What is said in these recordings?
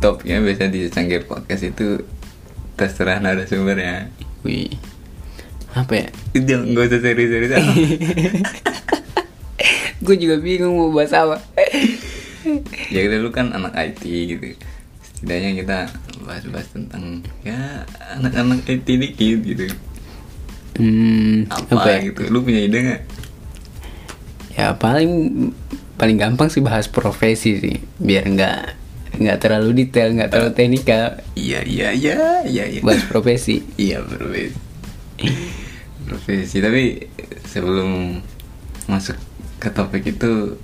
topiknya biasa di Cangkir Podcast itu terserah narasumbernya. Wih. Apa ya? Jangan nggak usah serius-serius. Gue juga bingung mau bahas apa. ya kita dulu kan anak IT gitu. Setidaknya kita bahas-bahas tentang ya anak-anak IT dikit gitu. Hmm, Apa, apa, ya? gitu? Lu punya ide nggak? Ya paling paling gampang sih bahas profesi sih, biar nggak nggak terlalu detail, nggak terlalu teknikal. Iya iya iya iya iya. Bahas profesi. Iya profesi. profesi tapi sebelum masuk ke topik itu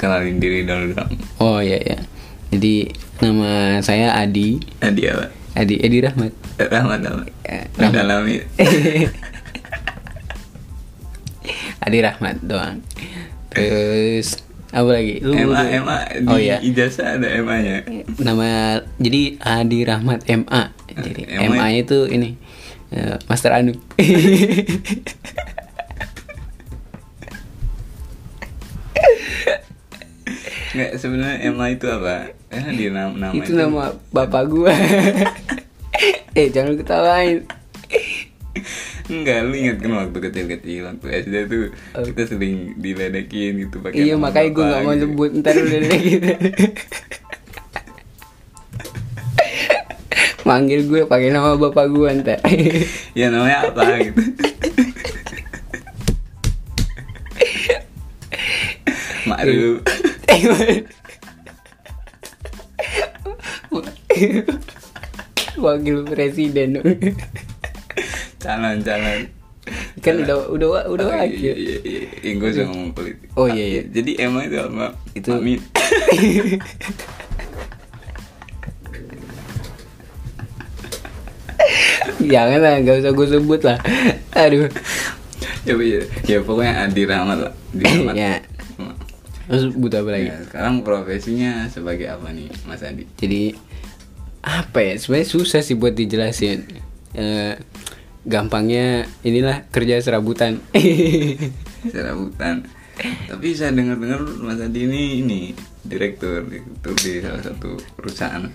kenalin diri dulu dong. Oh iya ya. Jadi nama saya Adi, Adi apa? Adi Edi Rahmat. Rahmat Rahmat. Eh, Rahmat. Rahmat. Adi Rahmat doang. Terus apa lagi? Lu MA lu- MA di Oh iya. ijazah ada MA-nya. Nama jadi Adi Rahmat MA. Jadi MA. MA itu ini eh, Master Anu. Enggak sebenarnya MA itu apa? Eh di nama, nama itu nama bapak gua. eh jangan ketawain. Enggak, lu ingat kan waktu kecil-kecil waktu SD tuh kita sering diledekin gitu pakai Iya makanya gua bapak nggak mau sebut ntar udah gitu. Manggil gue pakai nama bapak gua ntar. Ya namanya apa gitu. Maru. Wakil presiden Calon-calon. kan udah udah udah Oh, iya, iya, iya. Iya, gua usah ngomong politik. Oh, iya, iya. Jadi MA itu apa? Itu- Amin. Jangan lah, gak usah gue sebut lah. Aduh. ya, ya, ya pokoknya Adi Rahmat lah. Adi Rahmat. ya. Terus butuh apa lagi? Ya, sekarang profesinya sebagai apa nih, Mas Adi? Jadi apa ya? Sebenarnya susah sih buat dijelasin. Eh, gampangnya inilah kerja serabutan. Serabutan. Tapi saya dengar-dengar Mas Adi ini ini direktur, direktur di salah satu perusahaan.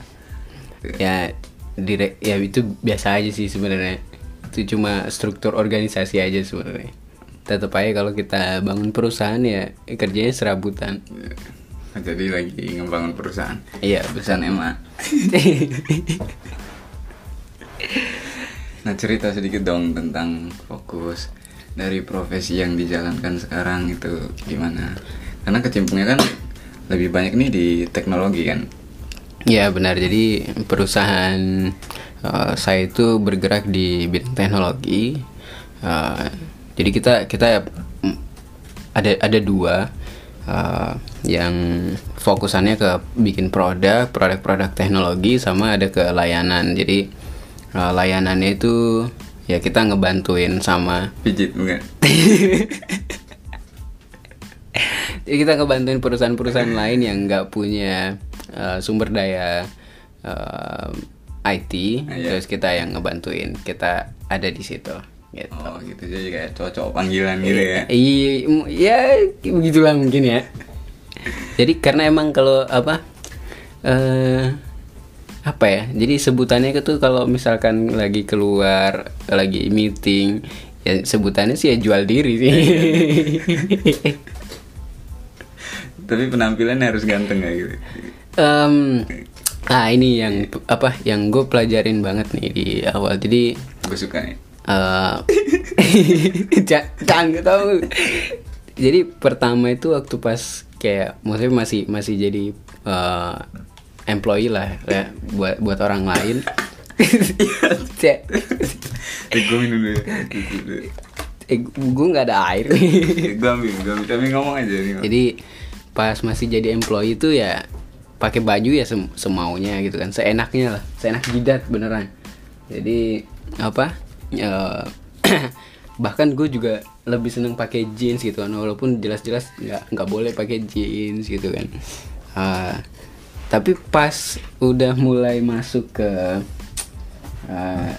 ya direk ya itu biasa aja sih sebenarnya. Itu cuma struktur organisasi aja sebenarnya. Tetap aja kalau kita bangun perusahaan ya kerjanya serabutan. Jadi lagi ngebangun perusahaan. Iya, Perusahaan MA. Nah cerita sedikit dong tentang fokus dari profesi yang dijalankan sekarang itu gimana? Karena kecimpungnya kan lebih banyak nih di teknologi kan. Ya benar. Jadi perusahaan uh, saya itu bergerak di bidang teknologi. Uh, jadi kita kita mm, ada ada dua uh, yang fokusannya ke bikin produk, produk-produk teknologi sama ada ke layanan. Jadi uh, layanannya itu ya kita ngebantuin sama Pijit bukan? Jadi kita ngebantuin perusahaan-perusahaan lain yang nggak punya uh, sumber daya uh, IT, Ah, iya. terus kita yang ngebantuin, kita ada di situ. Gitu. Oh gitu jadi kayak cocok panggilan gitu ya. Iya, ya begitulah mungkin ya. Jadi karena emang kalau apa, eh apa ya? Jadi sebutannya itu kalau misalkan lagi keluar, lagi meeting, ya sebutannya sih ya jual diri sih. Tapi penampilannya harus ganteng ya gitu. Em, ah ini yang apa? Yang gue pelajarin banget nih di awal. Jadi Gue suka nih. eh ja- jangan tahu. Jadi pertama itu waktu pas kayak maksudnya masih masih jadi eh, employee lah ya buat buat orang lain. Cek, Eh, gue minum dulu. dulu. eh, gue nggak ada air nih. gue ambil, gue ambil. Tapi ngomong aja nih. Jadi pas masih jadi employee itu ya pakai baju ya sem- semaunya gitu kan, seenaknya lah, seenak jidat beneran. Jadi apa? eh, bahkan gue juga lebih seneng pakai jeans gitu kan, walaupun jelas-jelas nggak nggak boleh pakai jeans gitu kan. Ah, tapi pas udah mulai masuk ke eh,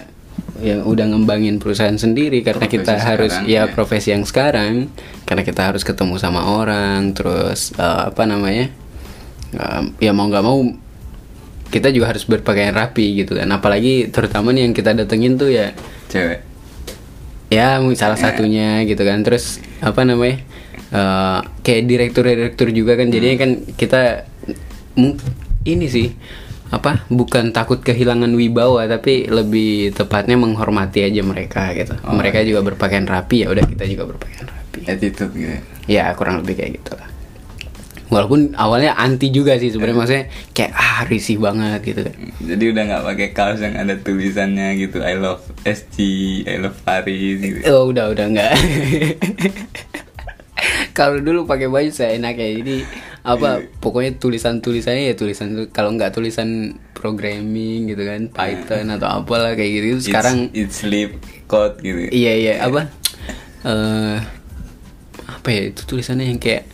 yang udah ngembangin perusahaan sendiri karena Profesi kita harus sekarang, ya ya. profesi yang sekarang karena kita harus ketemu sama orang terus eh, apa namanya Eh, ya mau nggak mau kita juga harus berpakaian rapi gitu kan. Apalagi terutama nih yang kita datengin tuh ya cewek. Ya salah satunya gitu kan. Terus apa namanya eh, kayak direktur-direktur juga kan. Jadinya kan kita ini sih apa bukan takut kehilangan wibawa tapi lebih tepatnya menghormati aja mereka gitu Oh, mereka juga berpakaian rapi ya udah kita juga berpakaian rapi attitude gitu ya. ya kurang lebih kayak gitu lah walaupun awalnya anti juga sih sebenarnya maksudnya kayak ah risih banget gitu kan jadi udah nggak pakai kaos yang ada tulisannya gitu I love SG I love Paris gitu Oh udah udah enggak. kalau dulu pakai baju saya enak ya. Jadi apa pokoknya tulisan tulisannya ya tulisan kalau nggak tulisan programming gitu kan Python atau apalah kayak gitu. It's- Sekarang it's sleep code gitu iya iya apa eh apa ya itu tulisannya yang kayak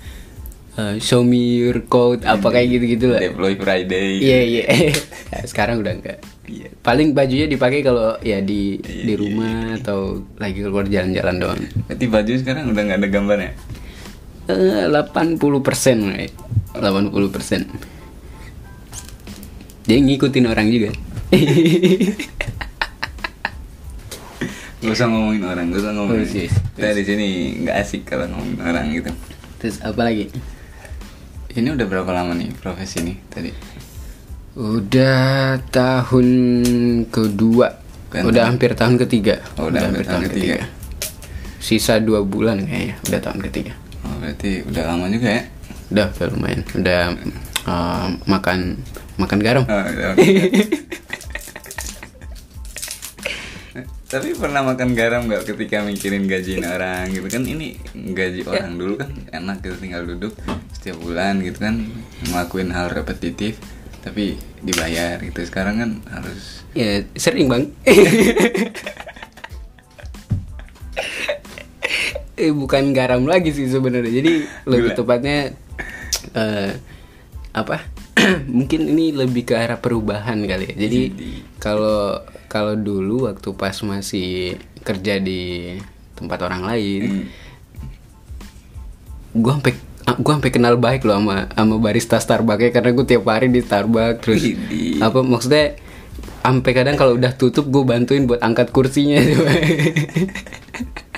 eh, show me your code apa kayak gitu gitu lah. deploy Friday Iya iya. Nah, Sekarang udah enggak. Iya. Paling bajunya dipakai kalau ya di Iya, di iya, rumah atau lagi keluar jalan-jalan doang. berarti baju sekarang udah nggak ada gambarnya 80 persen, 80 persen. Dia ngikutin orang juga. Gak usah ngomongin orang, gak usah ngomongin. Oh, yes. Kita di sini nggak asik kalau ngomongin orang gitu. Terus apa lagi? Ini udah berapa lama nih profesi ini tadi? Udah tahun kedua. Kan udah tahun- hampir tahun ketiga. Oh, udah hampir tahun ketiga. Sisa dua bulan kayaknya. Udah tahun ketiga. Berarti udah lama juga ya? Udah, udah lumayan. Udah eh, makan makan garam. Oh, udah. Tapi pernah makan garam nggak ketika mikirin gajiin orang gitu kan ini gaji orang dulu kan enak gitu tinggal duduk setiap bulan gitu kan ngelakuin hal repetitif tapi dibayar gitu sekarang kan harus Ya sering bang. eh bukan garam lagi sih sebenarnya. Jadi lebih tepatnya eh apa? Mungkin ini lebih ke arah perubahan kali ya. Jadi kalau kalau dulu waktu pas masih kerja di tempat orang lain, Hmm. gua sampai gua sampai kenal baik loh sama sama barista Starbucks ya karena gue tiap hari di Starbucks terus Widih. apa maksudnya sampai kadang kalau udah tutup gue bantuin buat angkat kursinya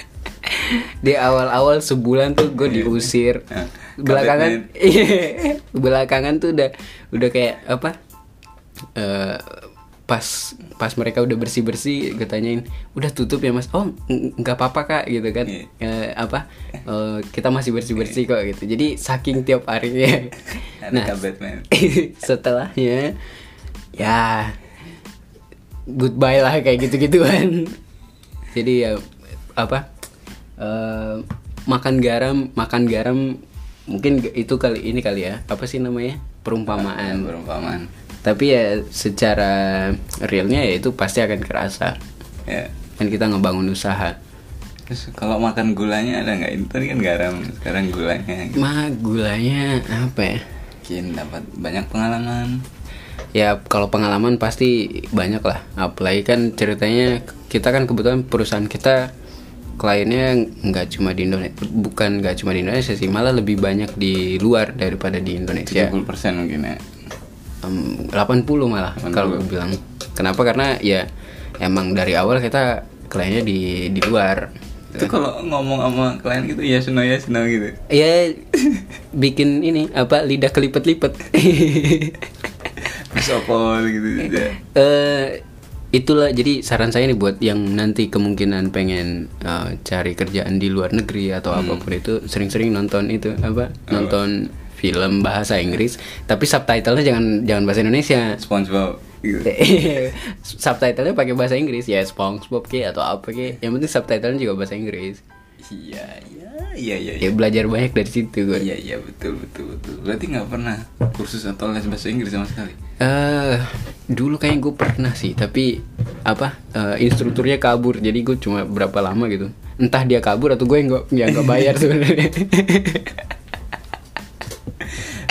di awal-awal sebulan tuh gue diusir. Nah, belakangan belakangan tuh udah udah kayak apa eh, pas pas mereka udah bersih bersih gue tanyain udah tutup ya mas? Oh ng- nggak apa apa kak gitu kan. Iya. Eh, apa eh, kita masih bersih bersih kok gitu. Jadi saking tiap harinya. Nah setelahnya ya goodbye lah kayak gitu gituan jadi ya apa eh, makan garam makan garam mungkin itu kali ini kali ya. Apa sih namanya? Perumpamaan. Perumpamaan. Tapi ya secara realnya ya itu pasti akan kerasa. Ya. Kan kita ngebangun usaha. Terus kalau makan gulanya ada nggak? Tadi kan garam sekarang gulanya. Gitu. mah gulanya apa ya? Mungkin dapat banyak pengalaman. Ya kalau pengalaman pasti banyak lah. Apalagi kan ceritanya kita kan kebetulan perusahaan kita kliennya nggak cuma di Indonesia bukan nggak cuma di Indonesia sih malah lebih banyak di luar daripada di Indonesia. 70% mungkin ya? Em, 80 malah 80. kalau gue bilang. Kenapa? Karena ya emang dari awal kita kliennya di di luar. Itu kalau ngomong sama klien gitu ya seno ya seno gitu. Ya bikin ini apa lidah kelipet-lipet. Sopol gitu ya. eh itulah jadi saran saya nih buat yang nanti kemungkinan pengen eh, cari kerjaan di luar negeri atau apa pun itu sering-sering nonton itu apa? nonton film bahasa Inggris tapi subtitlenya jangan jangan bahasa Indonesia. SpongeBob. Subtitlenya pakai bahasa Inggris ya SpongeBob ke atau apa ke yang penting subtitlenya juga bahasa Inggris. Iya, iya, iya, iya. ya belajar banyak dari situ gue Iya, iya, betul, betul, betul. Berarti nggak pernah kursus atau les bahasa Inggris sama sekali? eh dulu kayaknya gue pernah sih tapi apa eh, instrukturnya kabur jadi gue cuma berapa lama gitu entah dia kabur atau gue yang nggak yang nggak bayar sebenarnya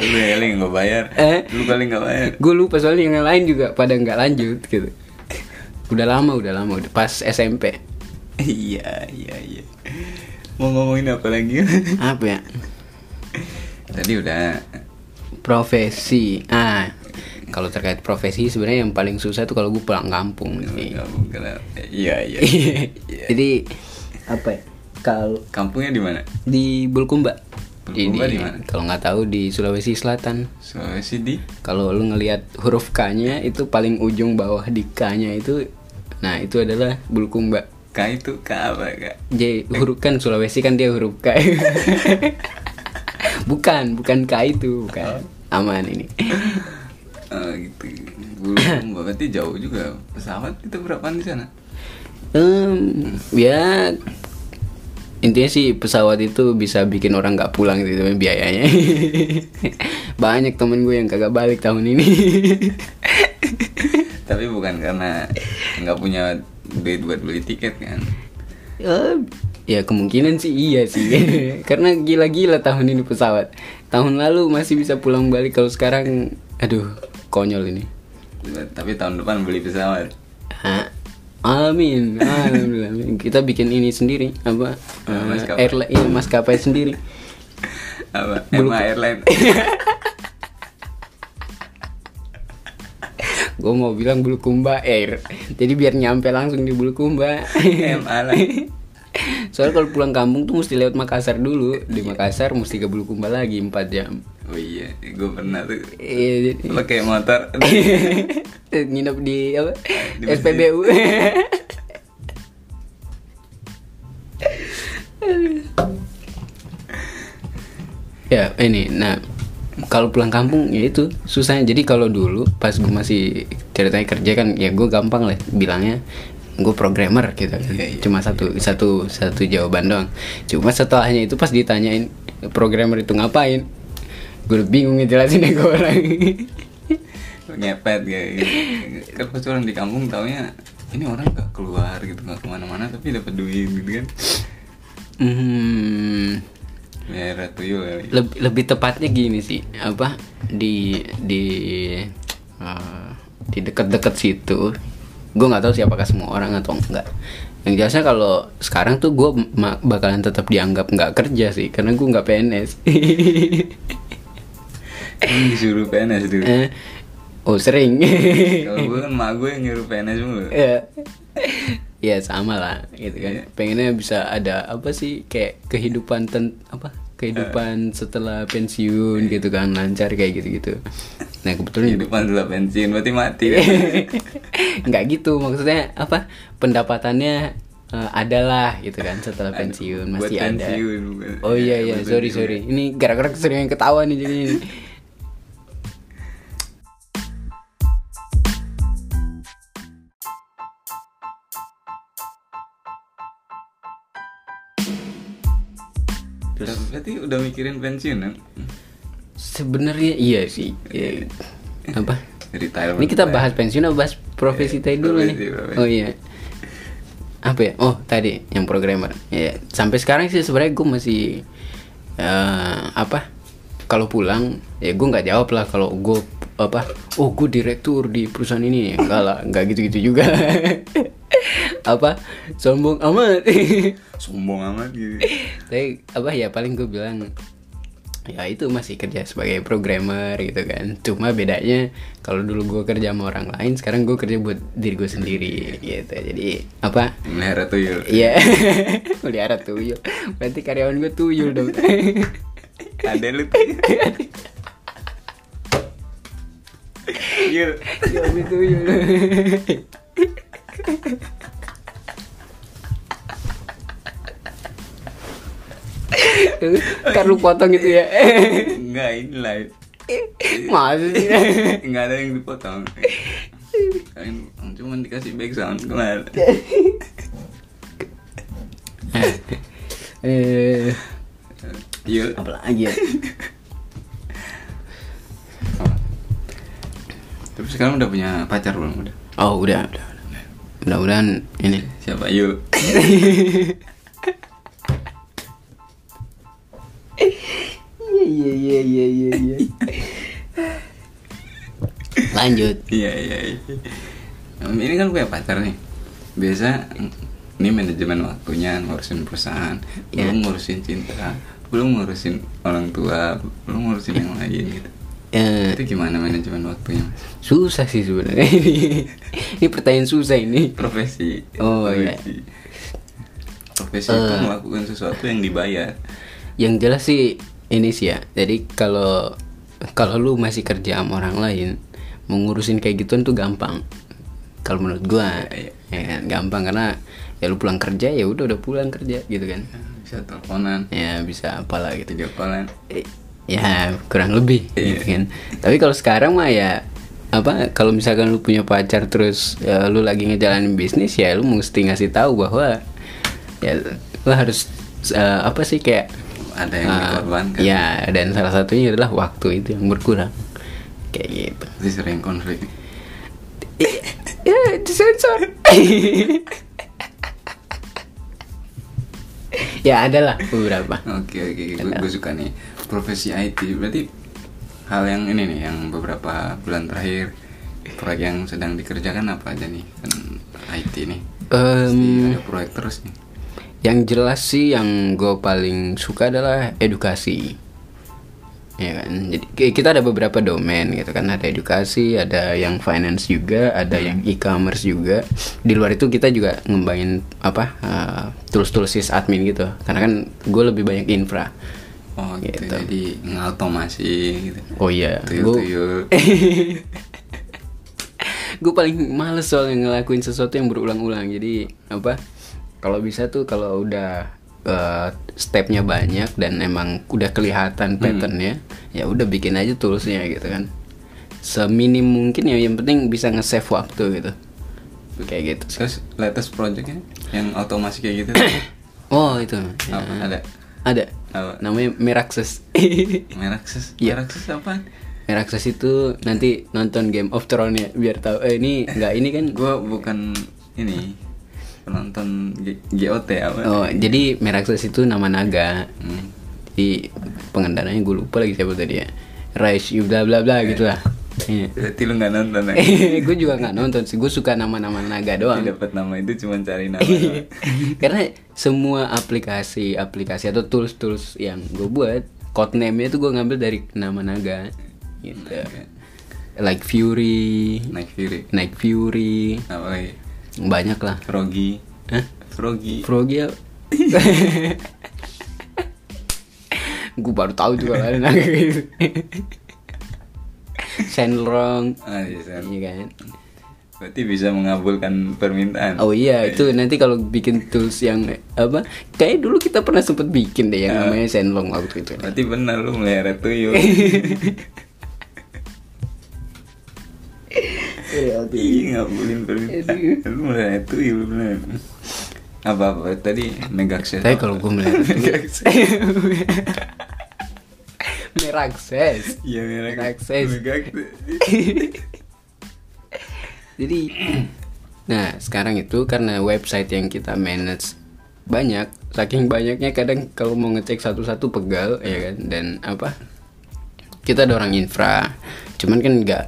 Lu kali nggak bayar. Eh? Lu kali nggak bayar. gue lupa soalnya yang lain juga pada nggak lanjut gitu udah lama udah lama udah pas SMP iya, iya, iya. Mau ngomongin apa lagi? apa ya Tadi udah profesi ah kalau terkait profesi sebenarnya yang paling susah tuh kalau gue pulang kampung sih Kampung kenapa? Iya iya. jadi apa ya kalau Kampungnya di mana? di Bulukumba Bulukumba di mana? kalau nggak tahu di Sulawesi Selatan Sulawesi di kalau lu ngelihat huruf K-nya itu paling ujung bawah di K-nya itu nah itu adalah Bulukumba K itu K apa kak? J huruf kan Sulawesi kan dia huruf K bukan bukan K itu bukan aman ini Oh gitu. Belum berarti jauh juga. Pesawat itu berapaan di sana? Em, ya intinya sih pesawat itu bisa bikin orang nggak pulang gitu biayanya banyak temen gue yang kagak balik tahun ini Tapi bukan karena nggak punya duit buat beli tiket kan? ya, ya kemungkinan sih iya sih karena gila-gila tahun ini pesawat tahun lalu masih bisa pulang balik kalau sekarang aduh konyol ini Tapi tahun depan beli pesawat. Hah? Amin, alhamdulillah. Kita bikin ini sendiri apa? Ah, maskapai. airline, iya, maskapai sendiri. Apa? Emma Airline. Gue mau bilang Bulukumba Air. Jadi biar nyampe langsung di Bulukumba. MA. Soalnya kalau pulang kampung tuh mesti lewat Makassar dulu. Di Makassar mesti ke Bulukumba lagi 4 jam. Oh iya, gue pernah tuh Iya, jadi- pakai motor. nginep di apa? Di. SPBU. ya ini nah kalau pulang kampung ya itu susahnya. Jadi kalau dulu pas gue masih ceritanya kerja kan ya gue gampang lah bilangnya gue programmer gitu. Kan Iya, iya, cuma satu satu satu jawaban doang. Cuma setelahnya itu pas ditanyain programmer itu ngapain? Gue bingung ngejelasinnya ke orang. Ngepet kayak gitu. kan pas orang di kampung taunya ini orang gak keluar gitu gak ke mana-mana tapi dapat duit gitu kan. Hmm, merah tuyul kali lebih, lebih tepatnya gini sih apa di di eh, di dekat-dekat situ gue nggak tahu sih apakah semua orang atau enggak. Yang jelasnya kalau sekarang tuh gue bakalan tetap dianggap nggak kerja sih karena gue nggak PNS Emang disuruh PNS dulu Eh, oh sering. Kalau gue kan mak gue yang nyuruh PNS mulu ya ya sama lah gitu kan Iya. pengennya bisa ada apa sih kayak kehidupan ten apa kehidupan setelah pensiun gitu kan lancar kayak gitu gitu nah kebetulan kehidupan setelah pensiun berarti mati Iya. kan? nggak gitu maksudnya apa pendapatannya eh, adalah gitu kan setelah pensiun masih ada pensiun, bukan. oh iya iya Buat sorry sorry ini gara-gara keseringan ketawa nih jadi berarti udah mikirin pensiun kan? sebenarnya iya sih Iya. apa Retirement Ini kita bahas pensiun atau bahas profesi tadi dulu nih? Profesi. Oh iya. Apa ya? Oh tadi yang programmer. Ya sampai sekarang sih sebenarnya gue masih eh, apa? Kalau pulang ya gue nggak jawab lah kalau gue apa? Oh gue direktur di perusahaan ini. Enggak lah, nggak gitu-gitu juga. apa? Sombong amat. sombong amat gitu Tapi apa ya paling gue bilang ya itu masih kerja sebagai programmer gitu kan cuma bedanya kalau dulu gue kerja sama orang lain sekarang gue kerja buat diri gue sendiri gitu jadi apa melihara tuyul Iya, melihara tuyul. Berarti karyawan gue tuyul dong. ada lu tuyul Yul. Suami tuyul. Kan lu potong itu ya. enggak ini live Masa sih? enggak ada yang dipotong Kalian cuma dikasih back sound kemarin eh, Yul apa lagi ya? Tapi sekarang udah punya pacar belum udah Oh, udah, udah. udah. Mudah-mudahan ini siapa Yul Iya iya iya iya iya. Lanjut. iya iya iya ini kan punya pacar nih biasa ini manajemen waktunya ngurusin perusahaan Iya. belum ngurusin cinta belum ngurusin orang tua belum ngurusin yang lain gitu Eh, Itu gimana manajemen waktunya mas? susah sih sebenarnya ini, ini pertanyaan susah ini Profesi. Oh, iya. profesi. Profesi itu melakukan sesuatu yang dibayar. yang jelas sih ini sih ya jadi kalau kalau lu masih kerja sama orang lain mengurusin kayak gituan tuh gampang kalau menurut gua Iya, ya kan gampang karena ya lu pulang kerja ya udah udah pulang kerja gitu kan Bisa teleponan, ya bisa apalah gitu video callan. Eh, ya kurang lebih Iya. gitu kan. Tapi kalau sekarang mah ya apa kalau misalkan lu punya pacar terus ya, lu lagi ngejalanin bisnis ya lu mesti ngasih tahu bahwa ya lu harus eh, apa sih kayak Ada yang eh, dikorbankan. ya dan salah satunya adalah waktu itu yang berkurang. Kayak gitu. Jadi sering konflik. ya disensor. Ya ada lah beberapa. Oke oke, gue suka nih profesi IT. Berarti hal yang ini nih, yang beberapa bulan terakhir proyek yang sedang dikerjakan apa aja nih kan IT nih. Pasti ada proyek terus nih. Yang jelas sih yang gue paling suka adalah edukasi. Ya kan. Jadi ki- kita ada beberapa domain gitu kan, ada edukasi, ada yang finance juga, ada yang e-commerce juga. Di luar itu kita juga ngembangin apa uh, tools-tools sysadmin gitu. Karena kan gue lebih banyak infra. Oh gitu, Gitu. jadi ngautomasi gitu. Oh iya, gue Tuyul-tuyul. gue paling males soalnya ngelakuin sesuatu yang berulang-ulang jadi apa kalau bisa tuh kalau udah eh, stepnya banyak dan emang udah kelihatan patternnya ya udah bikin aja toolsnya gitu kan seminim mungkin ya yang penting bisa nge-save waktu gitu kayak gitu. Terus latest projectnya yang otomasi kayak gitu oh itu apa ya. ada ada Apa? namanya Meraxes Meraxes Iya. Meraxes apa Meraxes itu nanti nonton Game of Thrones ya biar tahu eh ini nggak ini kan gue bukan ini penonton G- GOT apa Oh, jadi Meraxes itu nama naga. Hmm. Jadi pengendaranya gue lupa lagi siapa tadi ya. Rise you bla bla bla gitu lah. Iya. berarti lu nggak nonton ya gue juga nggak nonton sih. Gue suka nama-nama naga doang. Dapat nama itu cuma cari nama Iya. Karena semua aplikasi aplikasi atau tools tools yang gue buat codename-nya tuh gue ngambil dari nama naga gitu. Like Fury, Night Fury Night Fury, apa lagi banyak lah. Froggy Hah? Froggy Froggy ya. gue baru tahu juga ada naga gitu. Shenlong, ah iya iya kan. berarti bisa mengabulkan permintaan. Oh iya, itu nanti kalau bikin tools yang apa? Kayak dulu kita pernah sempet bikin deh yang namanya Shenlong waktu itu. berarti benar lu melihara tuyul. Iya ngabulin permintaan. Lu melihara tuyul benar. Apa apa tadi megakses Tapi kalau gue melihat megakses Merakses. iya megakses Jadi nah sekarang itu karena website yang kita manage banyak, saking banyaknya kadang kalau mau ngecek satu-satu pegal ya kan? Dan apa? Kita ada orang infra, cuman kan nggak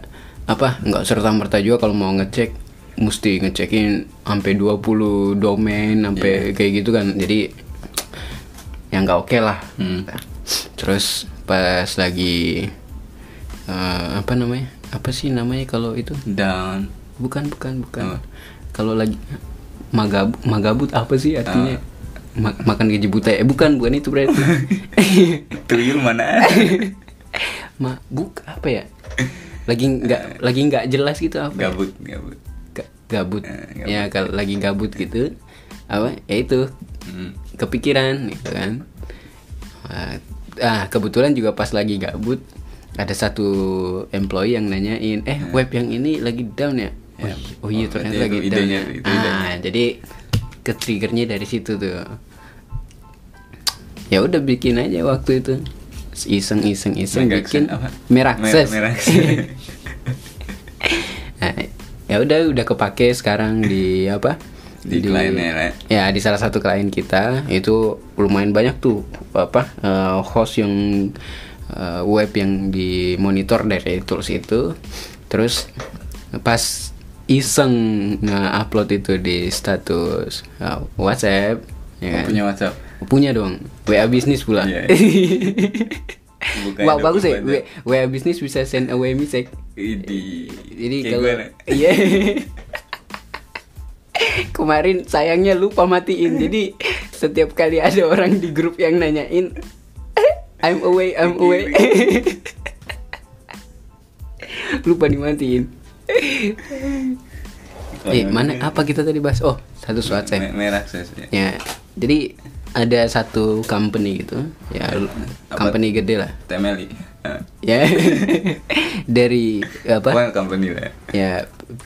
apa nggak serta merta juga kalau mau ngecek mesti ngecekin sampai 20 domain sampai kayak gitu kan. Jadi yang nggak oke lah. Terus pas lagi eh, apa namanya? Apa sih namanya kalau itu? Down. Bukan bukan bukan. Apa? kalau lagi magabut magabut apa sih artinya? Ma- makan gaji buta eh bukan bukan itu berarti tuyul mana? Ada? mabuk apa ya? Lagi nggak lagi nggak jelas gitu apa ya? gabut gabut. Ga- gabut. Eh, gabut. ya kalau lagi gabut gitu apa? Ya itu. Hmm. kepikiran gitu kan Ah, ah kebetulan juga pas lagi gabut ada satu employee yang nanyain eh web yang ini lagi down ya oh, Ya. iya- oh iya Oh, ternyata lagi itu down idenya, ya itu idenya. ah jadi ke triggernya dari situ tuh ya udah bikin aja waktu itu iseng iseng iseng bikin apa? merakses Mer- merakses. nah, ya udah udah kepake sekarang di apa Di kliennya, Rek. ya di salah satu klien kita itu lumayan banyak tuh apa eh, host yang eh, web yang dimonitor dari tools itu terus pas iseng nge-upload itu di status eh, WhatsApp ya kan? punya WhatsApp punya dong WA bisnis pula Iya. Bukan Wah, bagus ya. pembaca. WA bisnis bisa send away message. Jadi kalau iya. Kemarin sayangnya lupa matiin. Jadi setiap kali ada orang di grup yang nanyain I'm away, I'm away. lupa dimatiin. eh, mana apa kita tadi bahas? Oh, satu saya. Me- merah ya. Jadi ada satu company gitu, ya Apa? company gede lah. Temeli. Ya, dari apa? Company lah. ya. ya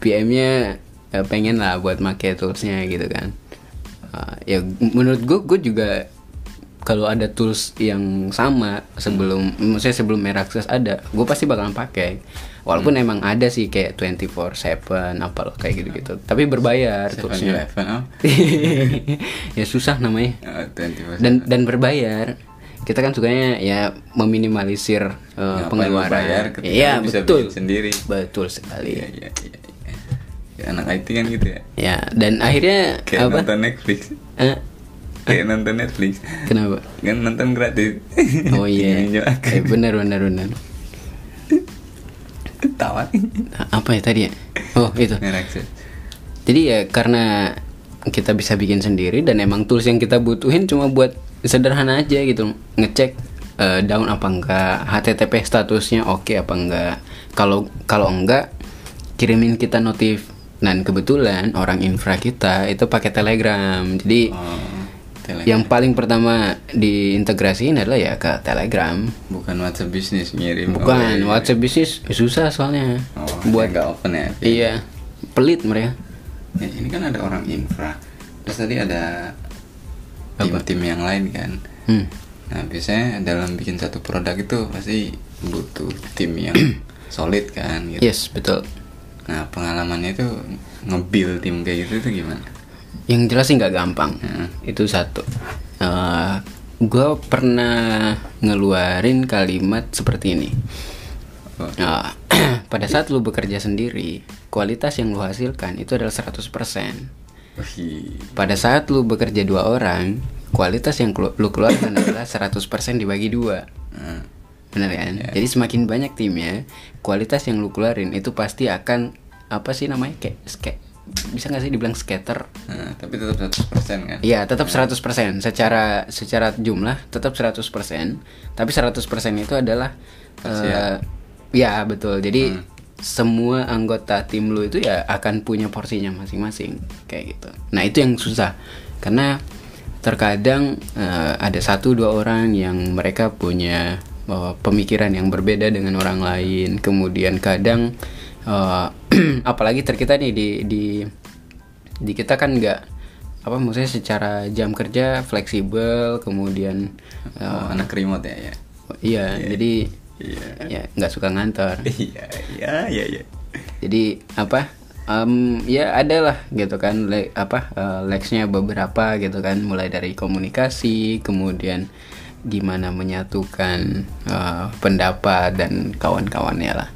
PM-nya ya, pengen lah buat make toolsnya gitu kan. Uh, ya menurut gue gue juga kalau ada tools yang sama sebelum maksudnya sebelum Meraxes ada gue pasti bakalan pakai. Walaupun emang ada sih kayak 24/7 apa loh kayak gitu-gitu. Tapi berbayar toolsnya 7-Eleven, oh. ya susah namanya. Eh, 24. dan dan berbayar. Kita kan sukanya ya meminimalisir uh, Ngapain pengeluaran. bayar iya lu bisa betul. sendiri. betul sekali. Iya, iya, iya. Ya, anak IT kan gitu ya. Ya, dan akhirnya Kayak apa? nonton Netflix. Eh, Kayak nonton Netflix. kenapa? Kan nonton gratis. Oh iya. Nunjuk Eh, benar benar benar. Ketawa. Nah, Apa ya tadi ya? Oh, itu. Meraxes. Jadi ya karena kita bisa bikin sendiri dan emang tools yang kita butuhin cuma buat sederhana aja gitu. Ngecek eh, down apa enggak, HTTP statusnya oke apa enggak. Kalau kalau enggak kirimin kita notif. Dan kebetulan orang infra kita itu pakai Telegram. Jadi Oh, Telegram. yang paling pertama diintegrasiin adalah ya ke Telegram. bukan WhatsApp bisnis ngirim. Bukan, Oh, iya. WhatsApp bisnis susah soalnya. Oh, buat buat nggak open ya. iya, pelit mereka. Ya, ini kan ada orang infra. Terus tadi ada tim-tim yang lain kan. Hmm. Nah, biasanya dalam bikin satu produk itu pasti butuh tim yang solid kan gitu. Yes, betul. Nah, pengalamannya itu nge-build tim kayak gitu itu gimana? Yang jelas sih nggak gampang. Hmm. Itu satu. gue pernah ngeluarin kalimat seperti ini. Oh, Nah, pada saat lu bekerja sendiri, kualitas yang lu hasilkan itu adalah 100%. wih. Pada saat lu bekerja dua orang, kualitas yang lu keluarkan adalah 100% dibagi dua. Nah, Bener kan? Jadi semakin banyak timnya, kualitas yang lu keluarin itu pasti akan apa sih namanya? Kayak bisa nggak sih dibilang skater? nah, tapi tetap 100% kan? Iya, tetap 100%. Secara secara jumlah tetap 100%. Tapi 100% itu adalah eh ya betul. Jadi semua anggota tim lu itu ya akan punya porsinya masing-masing kayak gitu. Nah, itu yang susah. Karena terkadang eh, ada satu dua orang yang mereka punya eh, pemikiran yang berbeda dengan orang lain. Kemudian kadang eh, apalagi terkita nih di di di kita kan nggak apa maksudnya secara jam kerja fleksibel kemudian Oh, anak remote ya ya. iya jadi Iya. ya nggak suka ngantor Iya, iya, iya, iya. jadi apa em, ya ada lah gitu kan le, apa eh, legsnya beberapa gitu kan mulai dari komunikasi kemudian gimana menyatukan eh, pendapat dan kawan-kawannya lah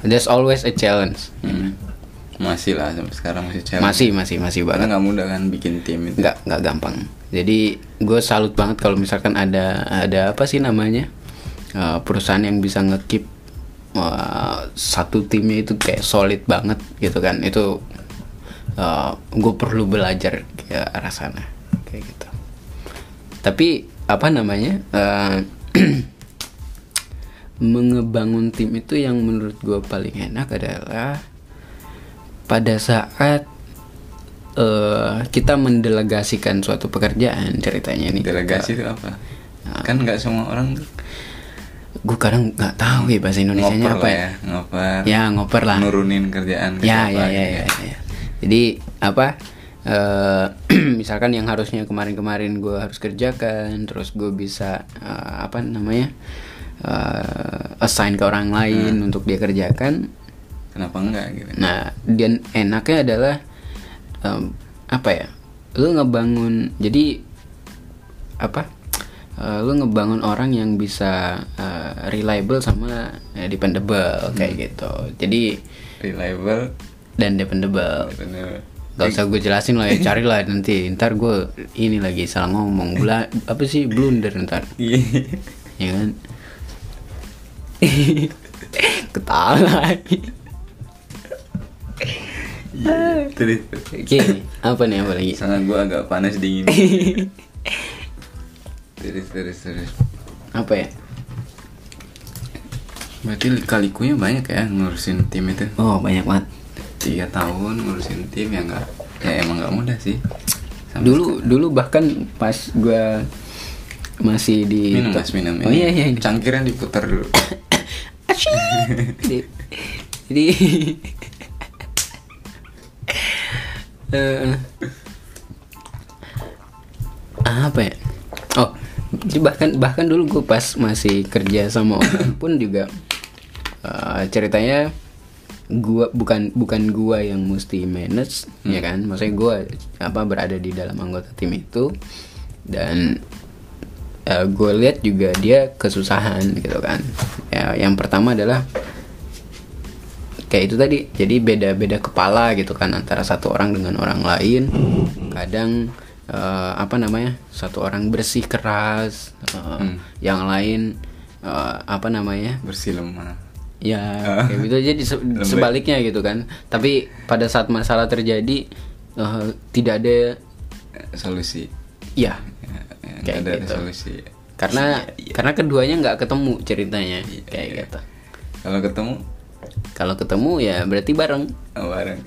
there's always a challenge Hmm. Masih lah sampai sekarang masih challenge. masih masih masih banget Karena nggak mudah kan bikin tim itu. nggak nggak gampang jadi gue salut banget kalau misalkan ada ada apa sih namanya eh, perusahaan yang bisa ngekip eh, satu timnya itu kayak solid banget gitu kan itu gue perlu belajar ke arah sana kayak gitu tapi apa namanya eh, mengebangun tim itu yang menurut gue paling enak adalah pada saat eh, kita mendelegasikan suatu pekerjaan ceritanya nih Delegasi itu apa? Kan nggak semua orang tuh gue kadang nggak tahu ya bahasa Indonesia nya apa ya ya, ngoper. ya ngoper lah Nurunin kerjaan ke ya siapa ya ya, gitu ya, ya. jadi apa eh, misalkan yang harusnya kemarin-kemarin gue harus kerjakan terus gue bisa eh, apa namanya eh, assign ke orang lain Hmm. untuk dia kerjakan Kenapa enggak gitu? Nah, dan enaknya adalah em, apa ya? Lu ngebangun jadi apa? eh, lu ngebangun orang yang bisa eh, reliable sama eh, dependable kayak gitu. Jadi Reliable. dan dependable. bener. Gak usah gue jelasin lah ya, carilah nanti. Ntar gue ini lagi salah ngomong. Bula, apa sih? Blunder ntar, Iya. ya kan? ketawa lagi. Terus. Oke apa nih? Apa lagi? Sangat gua agak panas dingin. Terus terus terus. Apa ya? Berarti kalikunya banyak ya ngurusin tim itu? Oh banyak banget tiga tahun ngurusin tim ya nggak ya emang nggak mudah sih. Sama dulu dulu bahkan pas gua masih di minum mas minum oh iya iya cangkirnya diputar dulu. Jadi jadi eh, apa ya? Oh jadi bahkan bahkan dulu gue pas masih kerja sama orang pun juga eh, ceritanya gua bukan bukan gua yang mesti manage ya kan? Maksudnya gua apa berada di dalam anggota tim itu. Dan gue lihat juga dia kesusahan gitu kan. Ya yang pertama adalah kayak itu tadi. Jadi beda-beda kepala gitu kan antara satu orang dengan orang lain. Kadang eh, apa namanya satu orang bersih keras eh, yang lain eh, apa namanya bersih lemah ya kayak gitu jadi se- sebaliknya gitu kan. Tapi pada saat masalah terjadi eh, tidak ada solusi. Ya Ya, ya, Kayak ada gitu. solusi. Karena karena keduanya nggak ketemu ceritanya. Iya, kayak gitu. Kalau ketemu? Kalau ketemu ya berarti bareng. Oh, bareng.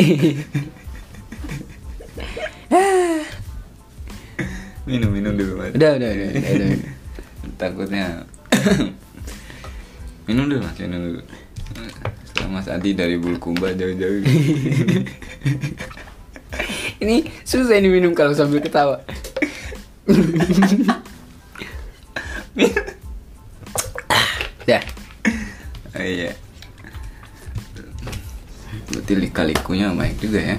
Minum minum dulu mas. Udah udah udah, udah, udah. takutnya. Minum dulu mas minum dulu mas Adi dari Bulukumba jauh-jauh ini susah ini minum kalau sambil ketawa Dah. oh, iya berarti lika-likunya baik juga ya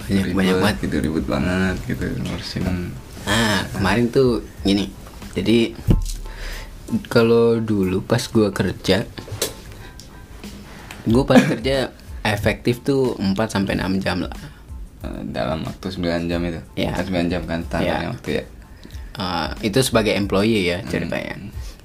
Banyak- Ribet banyak banget. gitu ribut banget gitu ngurusin Nah, kemarin tuh gini. Jadi kalau dulu pas gua kerja gua pas kerja efektif tuh 4 sampai 6 jam lah. eh, dalam waktu 9 jam itu Iya. Kan 9 jam kan standarnya Iya. waktu ya Eh, itu sebagai employee ya ceritanya.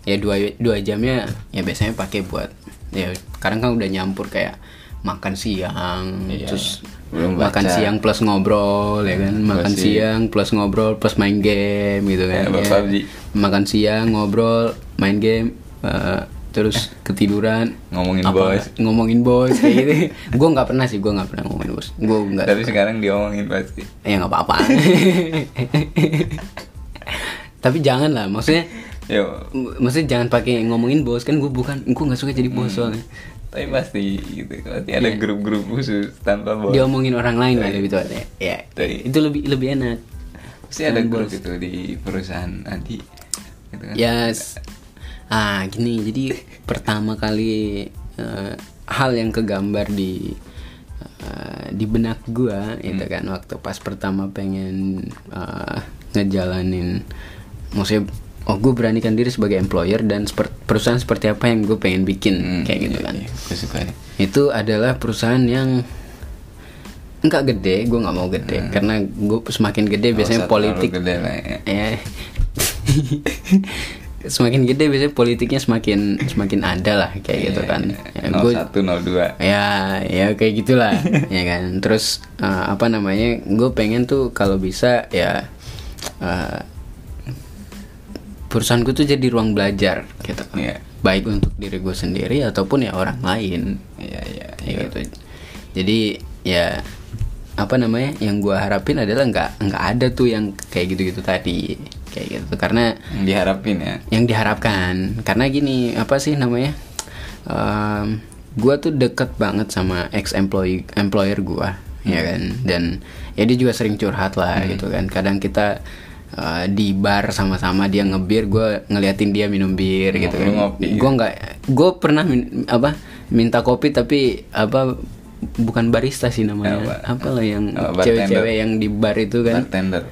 Ya dua dua jamnya ya biasanya pakai buat ya sekarang kan udah nyampur kayak makan siang Iya. terus Belum makan baca. siang plus ngobrol ya kan makan Masih- siang plus ngobrol plus main game gitu kan Ya. PUBG. makan siang ngobrol main game eh, terus ketiduran. Ngomongin Apa bos ngomongin bos kayak gitu. Gue nggak pernah sih gue nggak pernah ngomongin bos gue nggak tapi sekarang diomongin pasti ya nggak apa-apa. Tapi jangan lah maksudnya yo. maksudnya jangan pakai ngomongin bos kan gue bukan gue nggak suka jadi bos soalnya. Tapi pasti gitu pasti ada Iya. grup-grup khusus tanpa bos dia omongin orang lain lah lebih tepatnya. Ya Tapi- itu lebih lebih enak. Pasti ada grup bos. gitu di perusahaan Adi. Gitu kan? Yes. Ah, gini. Jadi pertama kali eh, hal yang kegambar di eh, di benak gua itu kan waktu pas pertama pengen eh, ngejalanin maksudnya oh gue beranikan diri sebagai employer dan seper- perusahaan seperti apa yang gue pengen bikin Hmm, kayak gitu iya, kan. iya, gue suka itu adalah perusahaan yang enggak gede gue nggak mau gede karena gue semakin gede Nggak biasanya politik. gede lah ya. ya semakin gede biasanya politiknya semakin semakin ada lah kayak gitu kan. ya, gua- 0102 ya ya kayak gitulah ya kan. Terus eh, apa namanya gue pengen tuh kalau bisa ya eh, perusahaanku tuh jadi ruang belajar gitu. Iya. baik untuk diri gue sendiri ataupun ya orang lain. Iya iya ya gitu. Jadi ya apa namanya yang gue harapin adalah nggak nggak ada tuh yang kayak gitu-gitu tadi kayak gitu. Karena yang diharapin ya. yang diharapkan. Karena gini apa sih namanya? Em, gua tuh deket banget sama ex employee employer gua ya Hmm. kan? Dan ya dia juga sering curhat lah gitu kan. Kadang kita eh, di bar sama-sama dia ngebir gua ngeliatin dia minum bir Ngo- gitu kan. gua nggak gua pernah min- apa minta kopi tapi apa bukan barista sih namanya. Apa? apa lah yang Oh, cewek-cewek yang di bar itu kan. Bartender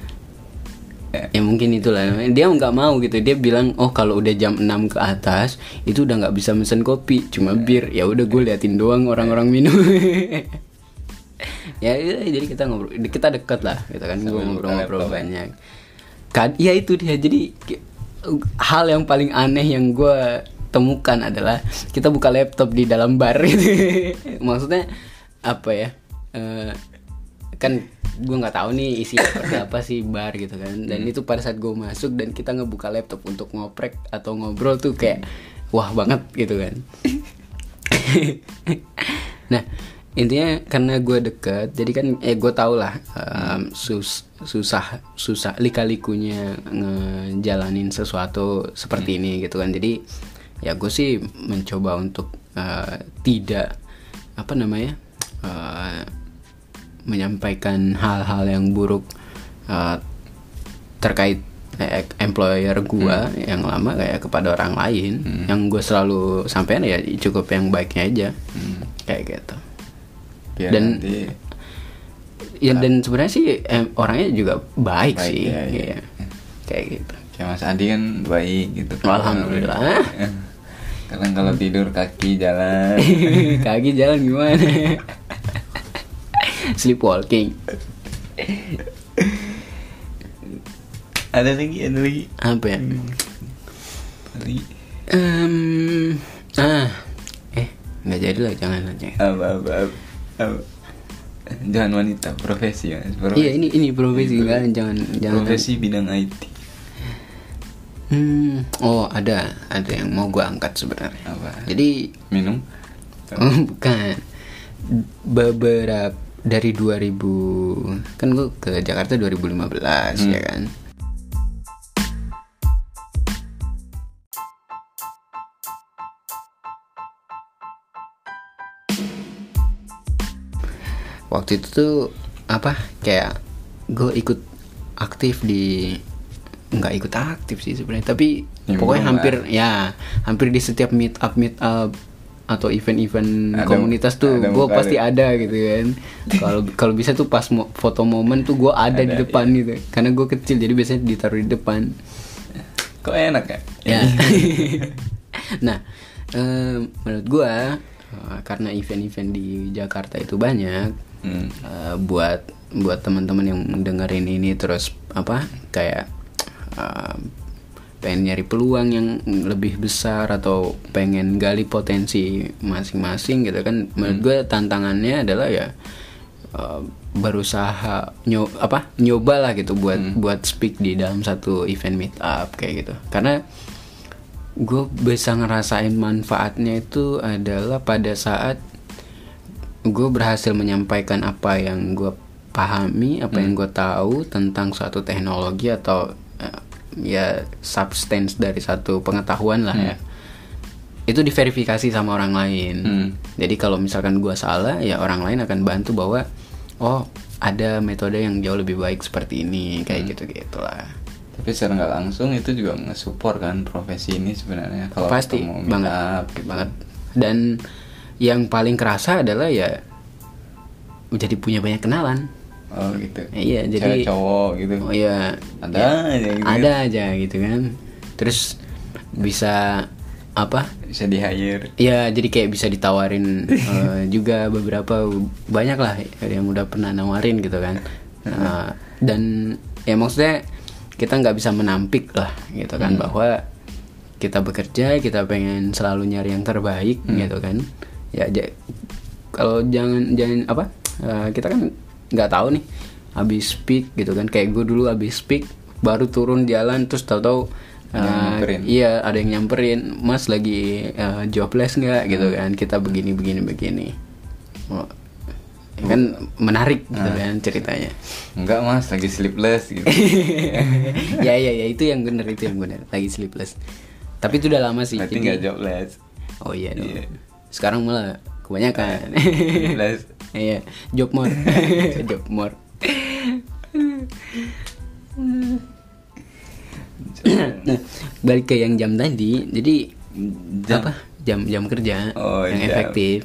ya. ya mungkin itulah namanya. dia nggak mau gitu dia bilang oh kalau udah jam 6 ke atas itu udah nggak bisa mesen kopi cuma bir ya udah gue liatin doang orang-orang minum ya udah, jadi kita ngobrol kita dekat lah gitu kan gue ngobrol-ngobrol banyak kan ya itu dia jadi hal yang paling aneh yang gue temukan adalah kita buka laptop di dalam bar gitu. Maksudnya apa ya? Eh, kan gue nggak tahu nih isi seperti apa sih bar gitu kan. Dan itu pada saat gue masuk dan kita ngebuka laptop untuk ngoprek atau ngobrol tuh kayak wah banget gitu kan. Nah intinya karena gue deket jadi kan eh gue tau lah um, sus susah susah lika-likunya ngejalanin sesuatu seperti ini gitu kan. Jadi ya gue sih mencoba untuk uh, tidak apa namanya uh, menyampaikan hal-hal yang buruk uh, terkait eh, employer gua yang lama kayak kepada orang lain yang gue selalu sampaikan ya cukup yang baiknya aja kayak gitu Biar Dan- nanti ya dan sebenarnya sih em, orangnya juga baik, Baik, sih ya, ya. Iya. kayak gitu kayak Mas Adi kan baik gitu. Alhamdulillah. Kadang kalau tidur kaki jalan. kaki jalan gimana sleepwalking ada lagi, ada lagi. apa ya Ada lagi. Em, ah eh nggak jadi lah jangan aja Apa, apa, apa, apa. Jangan wanita, profesi ya. iya ini ini profesi kan jangan jangan Profesi bidang IT. Hmm, oh ada ada yang mau gue angkat sebenarnya. Apa? Jadi Minum. oh, bukan beberapa dari 2000 kan gue ke Jakarta 2015 ya kan. Waktu itu tuh apa kayak gue ikut aktif di nggak ikut aktif sih sebenarnya tapi Ya, pokoknya hampir ya hampir di setiap meet up meet up atau event-event Ada- komunitas tuh gue pasti ada gitu kan. Kalau kalau bisa tuh pas mo- foto momen tuh gue ada, di Ada, depan gitu. Karena gue kecil jadi biasanya ditaruh di depan. Kok enak ya? ya. Nah eh, menurut gue eh, karena event-event di Jakarta itu banyak Hmm. eh, buat buat teman-teman yang dengerin ini terus apa kayak eh, pengen nyari peluang yang lebih besar atau pengen gali potensi masing-masing gitu kan. Menurut gue tantangannya adalah ya eh, berusaha nyo apa nyoba lah gitu buat buat speak di dalam satu event meet up kayak gitu. Karena gue bisa ngerasain manfaatnya itu adalah pada saat gue berhasil menyampaikan apa yang gue pahami apa yang gue tahu tentang suatu teknologi atau ya substance dari satu pengetahuan lah ya. Itu diverifikasi sama orang lain. Hmm. jadi kalau misalkan gue salah ya orang lain akan bantu bahwa oh ada metode yang jauh lebih baik seperti ini kayak gitu gitulah Tapi secara nggak langsung itu juga nge-support kan profesi ini sebenarnya kalau pasti mau banget up gitu. banget. Dan yang paling kerasa adalah ya jadi punya banyak kenalan Oh gitu. Iya, jadi- Cewek cowok gitu. oh ya Ada ya, aja gitu. ada aja gitu kan. Terus bisa apa? Bisa di hire. ya jadi kayak bisa ditawarin eh, juga beberapa banyak lah yang udah pernah nawarin gitu kan. Eh, dan ya maksudnya kita nggak bisa menampik lah gitu kan bahwa kita bekerja kita pengen selalu nyari yang terbaik gitu kan. Ya kalau jangan jangan apa? Eh, kita kan nggak tahu nih habis speak gitu kan kayak gue dulu habis speak baru turun jalan terus tahu-tahu nyamperin. Iya, ada yang nyamperin, Mas lagi eh, jobless nggak gitu kan? Kita begini begini begini. Oh, ya kan menarik gitu kan ceritanya. Enggak mas, lagi sleepless gitu. ya ya ya itu yang benar itu yang benar. Lagi sleepless. Tapi itu udah lama sih. Berarti jadi- nggak jobless. Oh iya dong. Iya. Sekarang malah kebanyakan. Sleepless. Iya, job more. job more. nah, balik ke yang jam tadi. Jadi Jam. apa? Jam jam kerja Oh, yang jam. efektif.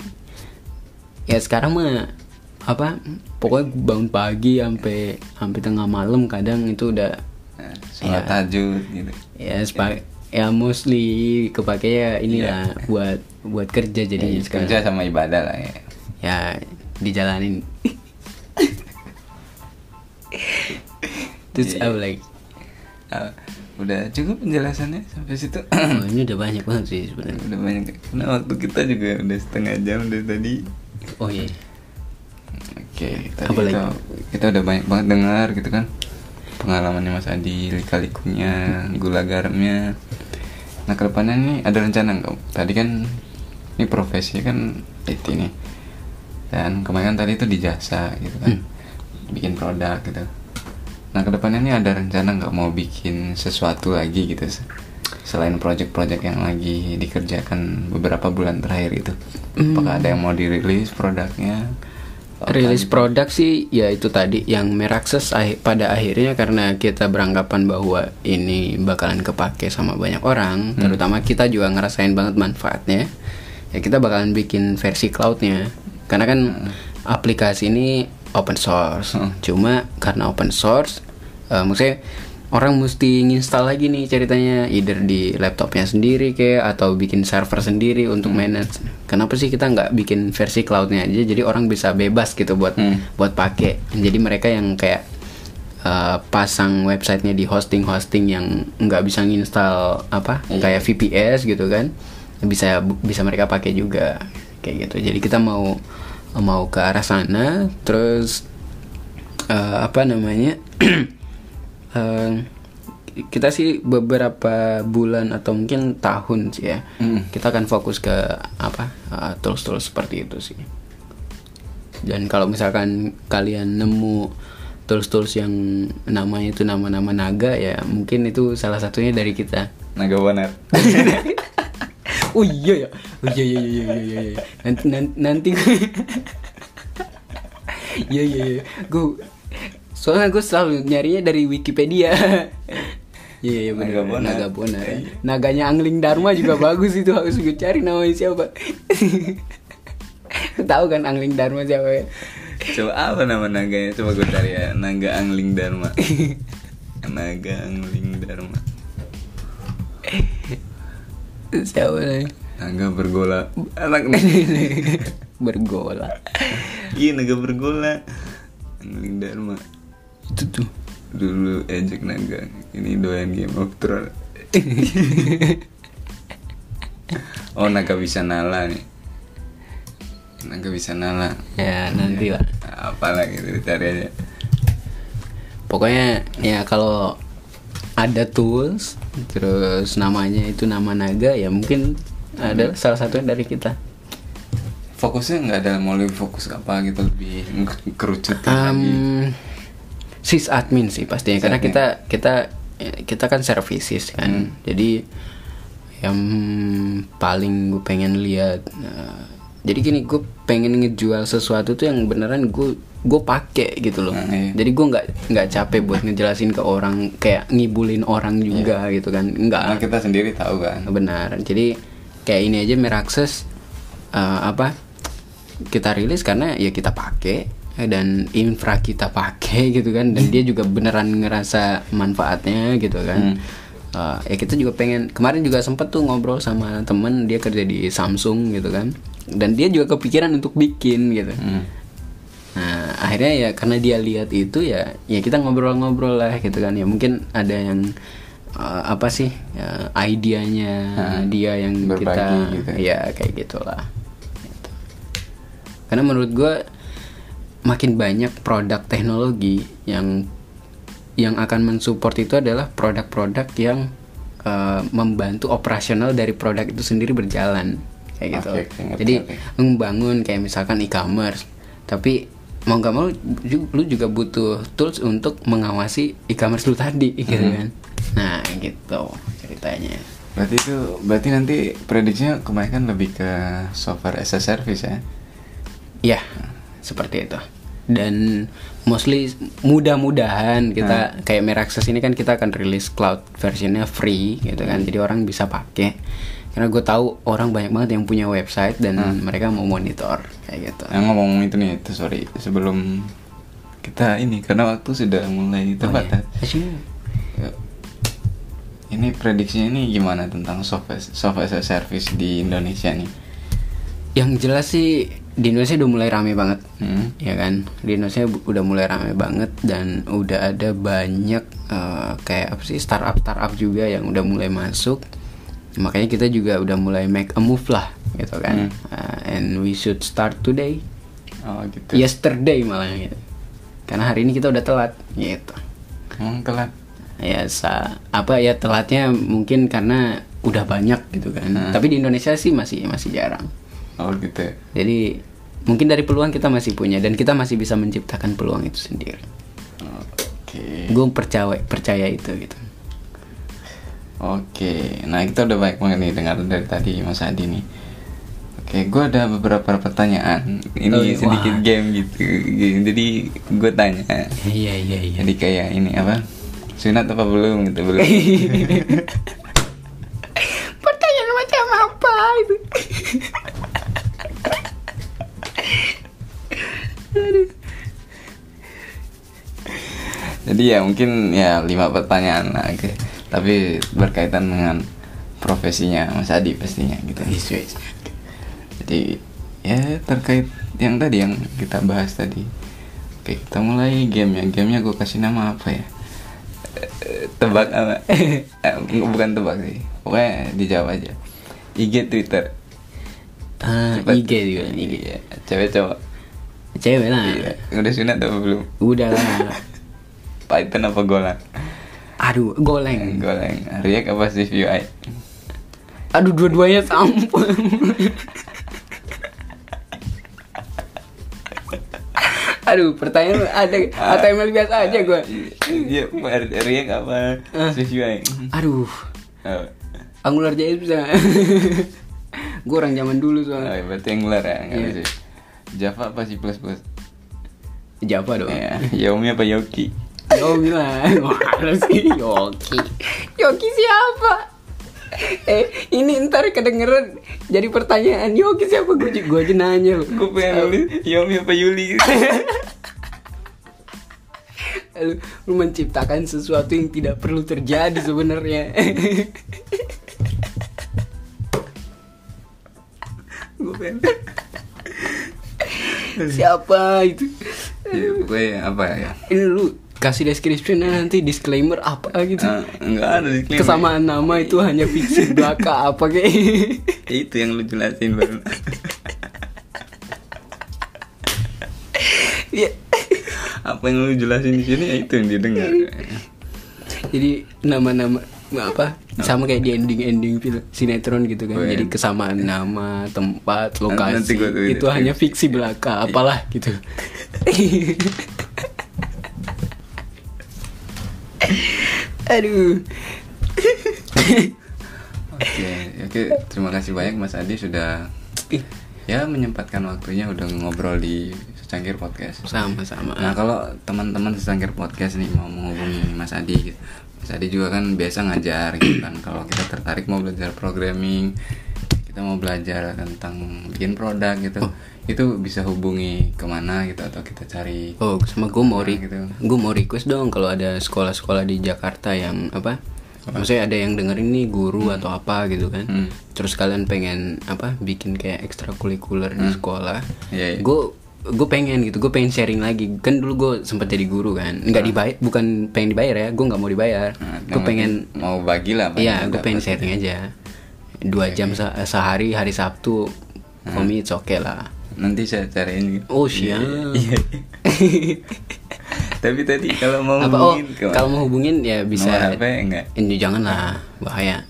Ya sekarang mah apa? Pokoknya bangun pagi sampai sampai tengah malam kadang itu udah Nah, sholat Iya. tahajud gitu. ya sepa- ya mostly kepake ya inilah buat buat kerja jadi sekarang Iya. kerja sama ibadah lah ya. ya dijalanin. Terus Iya. apa lagi? Ah, udah cukup penjelasannya sampai situ. Oh, ini udah banyak banget sih sebenarnya. Udah banyak. Karena waktu kita juga udah setengah jam dari tadi. Oh iya. Oke tadi Apa lagi? kita, kita udah banyak banget dengar gitu kan pengalamannya Mas Adi lika-likunya gula garamnya. Nah ke depannya nih ada rencana nggak? Tadi kan ini profesi kan IT nih. Dan kemarin kan tadi itu di jasa gitu kan. Bikin produk gitu. Nah ke depannya nih ada rencana nggak mau bikin sesuatu lagi gitu? Selain project-project yang lagi dikerjakan beberapa bulan terakhir itu. Apakah ada yang mau dirilis produknya rilis produk sih ya itu tadi yang merakses pada akhirnya karena kita beranggapan bahwa ini bakalan kepake sama banyak orang terutama kita juga ngerasain banget manfaatnya. Ya kita bakalan bikin versi cloudnya. Karena kan aplikasi ini open source. Cuma karena open source eh, maksudnya orang mesti nginstal lagi nih ceritanya either di laptopnya sendiri kayak atau bikin server sendiri untuk manage. Kenapa sih kita nggak bikin versi cloudnya aja jadi orang bisa bebas gitu buat buat pakai. Jadi mereka yang kayak eh, pasang websitenya di hosting-hosting yang nggak bisa nginstal apa kayak VPS gitu kan bisa bisa mereka pakai juga kayak gitu. Jadi kita mau mau ke arah sana terus eh, apa namanya eh, kita sih beberapa bulan atau mungkin tahun sih ya kita akan fokus ke apa eh, tools-tools seperti itu sih. Dan kalau misalkan kalian nemu tools-tools yang namanya itu nama-nama naga ya mungkin itu salah satunya dari kita. Naga bonar oh iya ya. Oh iya iya iya iya iya iya. nanti nanti, nanti. Iya iya iya. Gue soalnya gue selalu nyarinya dari Wikipedia. Iya iya benar Naga Bonar. naga bonar naganya Angling Dharma juga bagus itu harus gue cari namanya siapa. Tahu kan Angling Dharma siapa? Ya coba apa nama naganya? Coba gue cari ya. Naga angling dharma. Naga angling dharma. Siapa nih naga bergola. Anak bergola. Iya naga bergola. Angling dharma itu tuh. Dulu ejek naga ini doyan game of thrones. Oh naga bisa nala nih. Naga bisa nala. Ya nanti lah. Apa lagi itu cari aja. Pokoknya ya kalau ada tools terus namanya itu nama naga ya mungkin ada salah satunya dari kita. Fokusnya nggak ada mau lebih fokus apa gitu lebih kerucut um, lagi sis admin sih pastinya karena kita kita kita kan services kan. Jadi yang paling gue pengen lihat eh, jadi gini gue pengen ngejual sesuatu tuh yang beneran gue gue pakai gitu loh. Nah, iya. jadi gue nggak nggak capek buat ngejelasin ke orang kayak ngibulin orang juga gitu kan. Enggak karena kita sendiri tahu kan. Benar. Jadi kayak ini aja Meraxes eh, apa kita rilis karena ya kita pakai dan infra kita pakai gitu kan dan dia juga beneran ngerasa manfaatnya gitu kan Eh, ya kita juga pengen kemarin juga sempet tuh ngobrol sama temen dia kerja di Samsung gitu kan dan dia juga kepikiran untuk bikin gitu Hmm. Nah, akhirnya ya karena dia lihat itu ya ya kita ngobrol-ngobrol lah gitu kan. Ya mungkin ada yang eh, apa sih ya, idenya dia yang berbagi kita gitu. ya kayak gitulah. Gitu. Karena menurut gue makin banyak produk teknologi yang yang akan mensupport itu adalah produk-produk yang eh, membantu operasional dari produk itu sendiri berjalan kayak gitu. Oke, ngerti, Jadi ngerti. membangun kayak misalkan e-commerce, tapi mau nggak mau lu juga butuh tools untuk mengawasi e-commerce lu tadi gitu Hmm. kan. Nah gitu ceritanya. berarti itu berarti nanti prediksinya kebanyakan lebih ke software as a service ya Ya seperti itu. Dan mostly mudah-mudahan kita kayak Meraxes ini kan kita akan rilis cloud versionnya free gitu kan. Jadi orang bisa pakai. Karena gue tahu orang banyak banget yang punya website dan mereka mau monitor kayak gitu. yang ngomong itu nih itu sorry sebelum kita ini karena waktu sudah mulai terbatas Asyik. Ya. ini prediksinya ini gimana tentang software software service di Indonesia nih yang jelas sih di Indonesia udah mulai rame banget. Hmm. ya kan? Di Indonesia udah mulai rame banget dan udah ada banyak eh, kayak apa sih startup startup juga yang udah mulai masuk. Makanya kita juga udah mulai make a move lah gitu kan. Uh, and we should start today. Oh gitu. yesterday malah gitu. Karena hari ini kita udah telat gitu. Emang telat. ya sa apa ya telatnya mungkin karena udah banyak gitu kan. Tapi di Indonesia sih masih masih jarang. Oh gitu. jadi mungkin dari peluang kita masih punya dan kita masih bisa menciptakan peluang itu sendiri Oke. gue percaya percaya itu gitu Oke, nah kita udah baik banget nih dengar dari tadi Mas Adi nih. Oke, gue ada beberapa pertanyaan. Ini Oh, iya. sedikit Wah. game gitu. Jadi gue tanya. iya iya iya Jadi kayak ini apa? Sunat apa belum gitu belum. pertanyaan macam apa itu Jadi ya mungkin ya lima pertanyaan. Oke. Tapi berkaitan dengan profesinya Mas Adi pastinya gitu. Jadi ya terkait yang tadi yang kita bahas tadi. Oke, kita mulai game ya. Gamenya gue kasih nama apa ya? Eh, Tebak apa? Eh, Bukan tebak sih. Pokoknya dijawab aja. IG Twitter. ah. IG juga IG Iya, cewek cowok. Cewek lah Iya. Udah sunat apa belum? udah lah Python apa Golang? aduh goleng Golang. React apa CVUI? aduh dua-duanya sampul aduh pertanyaan ada HTML biasa aja gue Iya, React apa Ah. CVUI? aduh Oh, Angular JS bisa gue orang zaman dulu oh, soalnya berarti Angular ya, nggak Iya. bisa. Java apa C++? Java dong Ya, Yomi apa Yoki? Yo bilang Mana sih. Yoki. Yoki siapa? Eh ini ntar kedengeran Jadi pertanyaan. Yoki siapa? Gue gue aja nanya. Loh Gue pengen nulis Yomi apa Yuli. Lu, lu menciptakan sesuatu yang tidak perlu terjadi sebenarnya. Gue pengen siapa itu Ya, gue apa ya? ini lu kasih descriptionnya nanti disclaimer apa gitu Ah, enggak ada disclaimer. kesamaan nama itu hanya fiksi belaka apa kayak Itu yang lu jelasin baru. ya apa yang lu jelasin di sini ya itu yang didengar. jadi nama-nama apa sama kayak di ending-ending film sinetron gitu kan Oh, iya. jadi kesamaan nama tempat Nanti lokasi gua tuh itu ini. hanya fiksi belaka apalah gitu aduh Oke, oke. Terima kasih banyak Mas Adi sudah ya menyempatkan waktunya udah ngobrol di secangkir podcast. sama-sama Nah kalau teman-teman secangkir podcast nih mau menghubungi Mas Adi gitu. Mas Adi juga kan biasa ngajar gitu kan Kalau kita tertarik mau belajar programming Kita mau belajar tentang bikin produk gitu Itu bisa hubungi ke mana gitu Atau kita cari Oh, sama gue mau gitu. gue mau request dong kalau ada sekolah-sekolah di Jakarta yang apa? Maksudnya ada yang denger ini guru atau apa gitu kan. Hmm. Terus kalian pengen apa? Bikin kayak ekstrakurikuler di sekolah. Iya, iya. Gue gue pengen gitu, gue pengen sharing lagi. Kan dulu gue sempat jadi guru kan. Nggak dibayar, bukan pengen dibayar ya. Gue nggak mau dibayar. Nah, gue pengen Mau bagi lah Iya, gue pengen sharing aja. Dua jam se- sehari hari Sabtu. For me it's okay lah. Nanti saya cariin. Oh siap. Iya. Tapi tadi kalau mau apa oh hubungin ke mana? kalau mau hubungin ya bisa Nomor HP enggak? ini jangan lah bahaya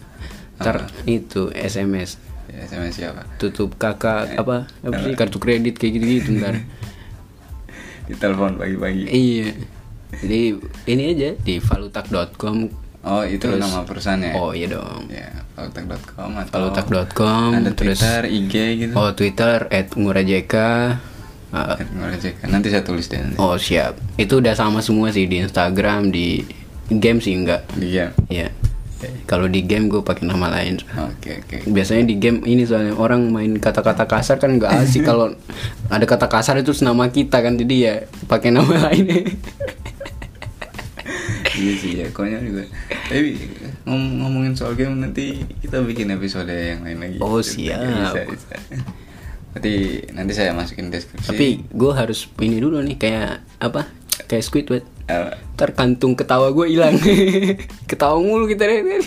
ntar itu SMS Ya, sama siapa? tutup kakak apa apa sih kartu kredit kayak gitu gitu ntar Di telepon pagi-pagi. iya jadi ini aja di valutak.com Oh, itu Terus- nama perusahaannya. oh iya dong Ya, valutak.com atau valutak.com ada terus Twitter, IG gitu. oh Twitter @ngurajeka Uh, Nggak cek. Nanti saya tulis deh nanti. oh siap itu udah sama semua sih di Instagram di game sih enggak Di game. ya kalau di game gue pakai nama lain Oke, oke. biasanya di game ini soalnya orang main kata-kata kasar kan nggak asik kalau ada kata kasar itu nama kita kan jadi ya pakai nama lain iya sih ya, konyol juga. Tapi ngom- ngomongin soal game nanti kita bikin episode yang lain lagi. Oh, siap. Bisa, bisa. Nanti nanti saya masukin deskripsi. Tapi gue harus ini dulu nih kayak apa? Kayak Squidward. Ntar kantung ketawa gue hilang. ketawa mulu kita deh.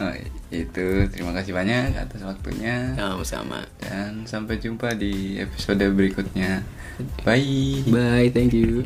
oh, itu terima kasih banyak atas waktunya Sama-sama. dan sampai jumpa di episode berikutnya. Bye. Bye, thank you.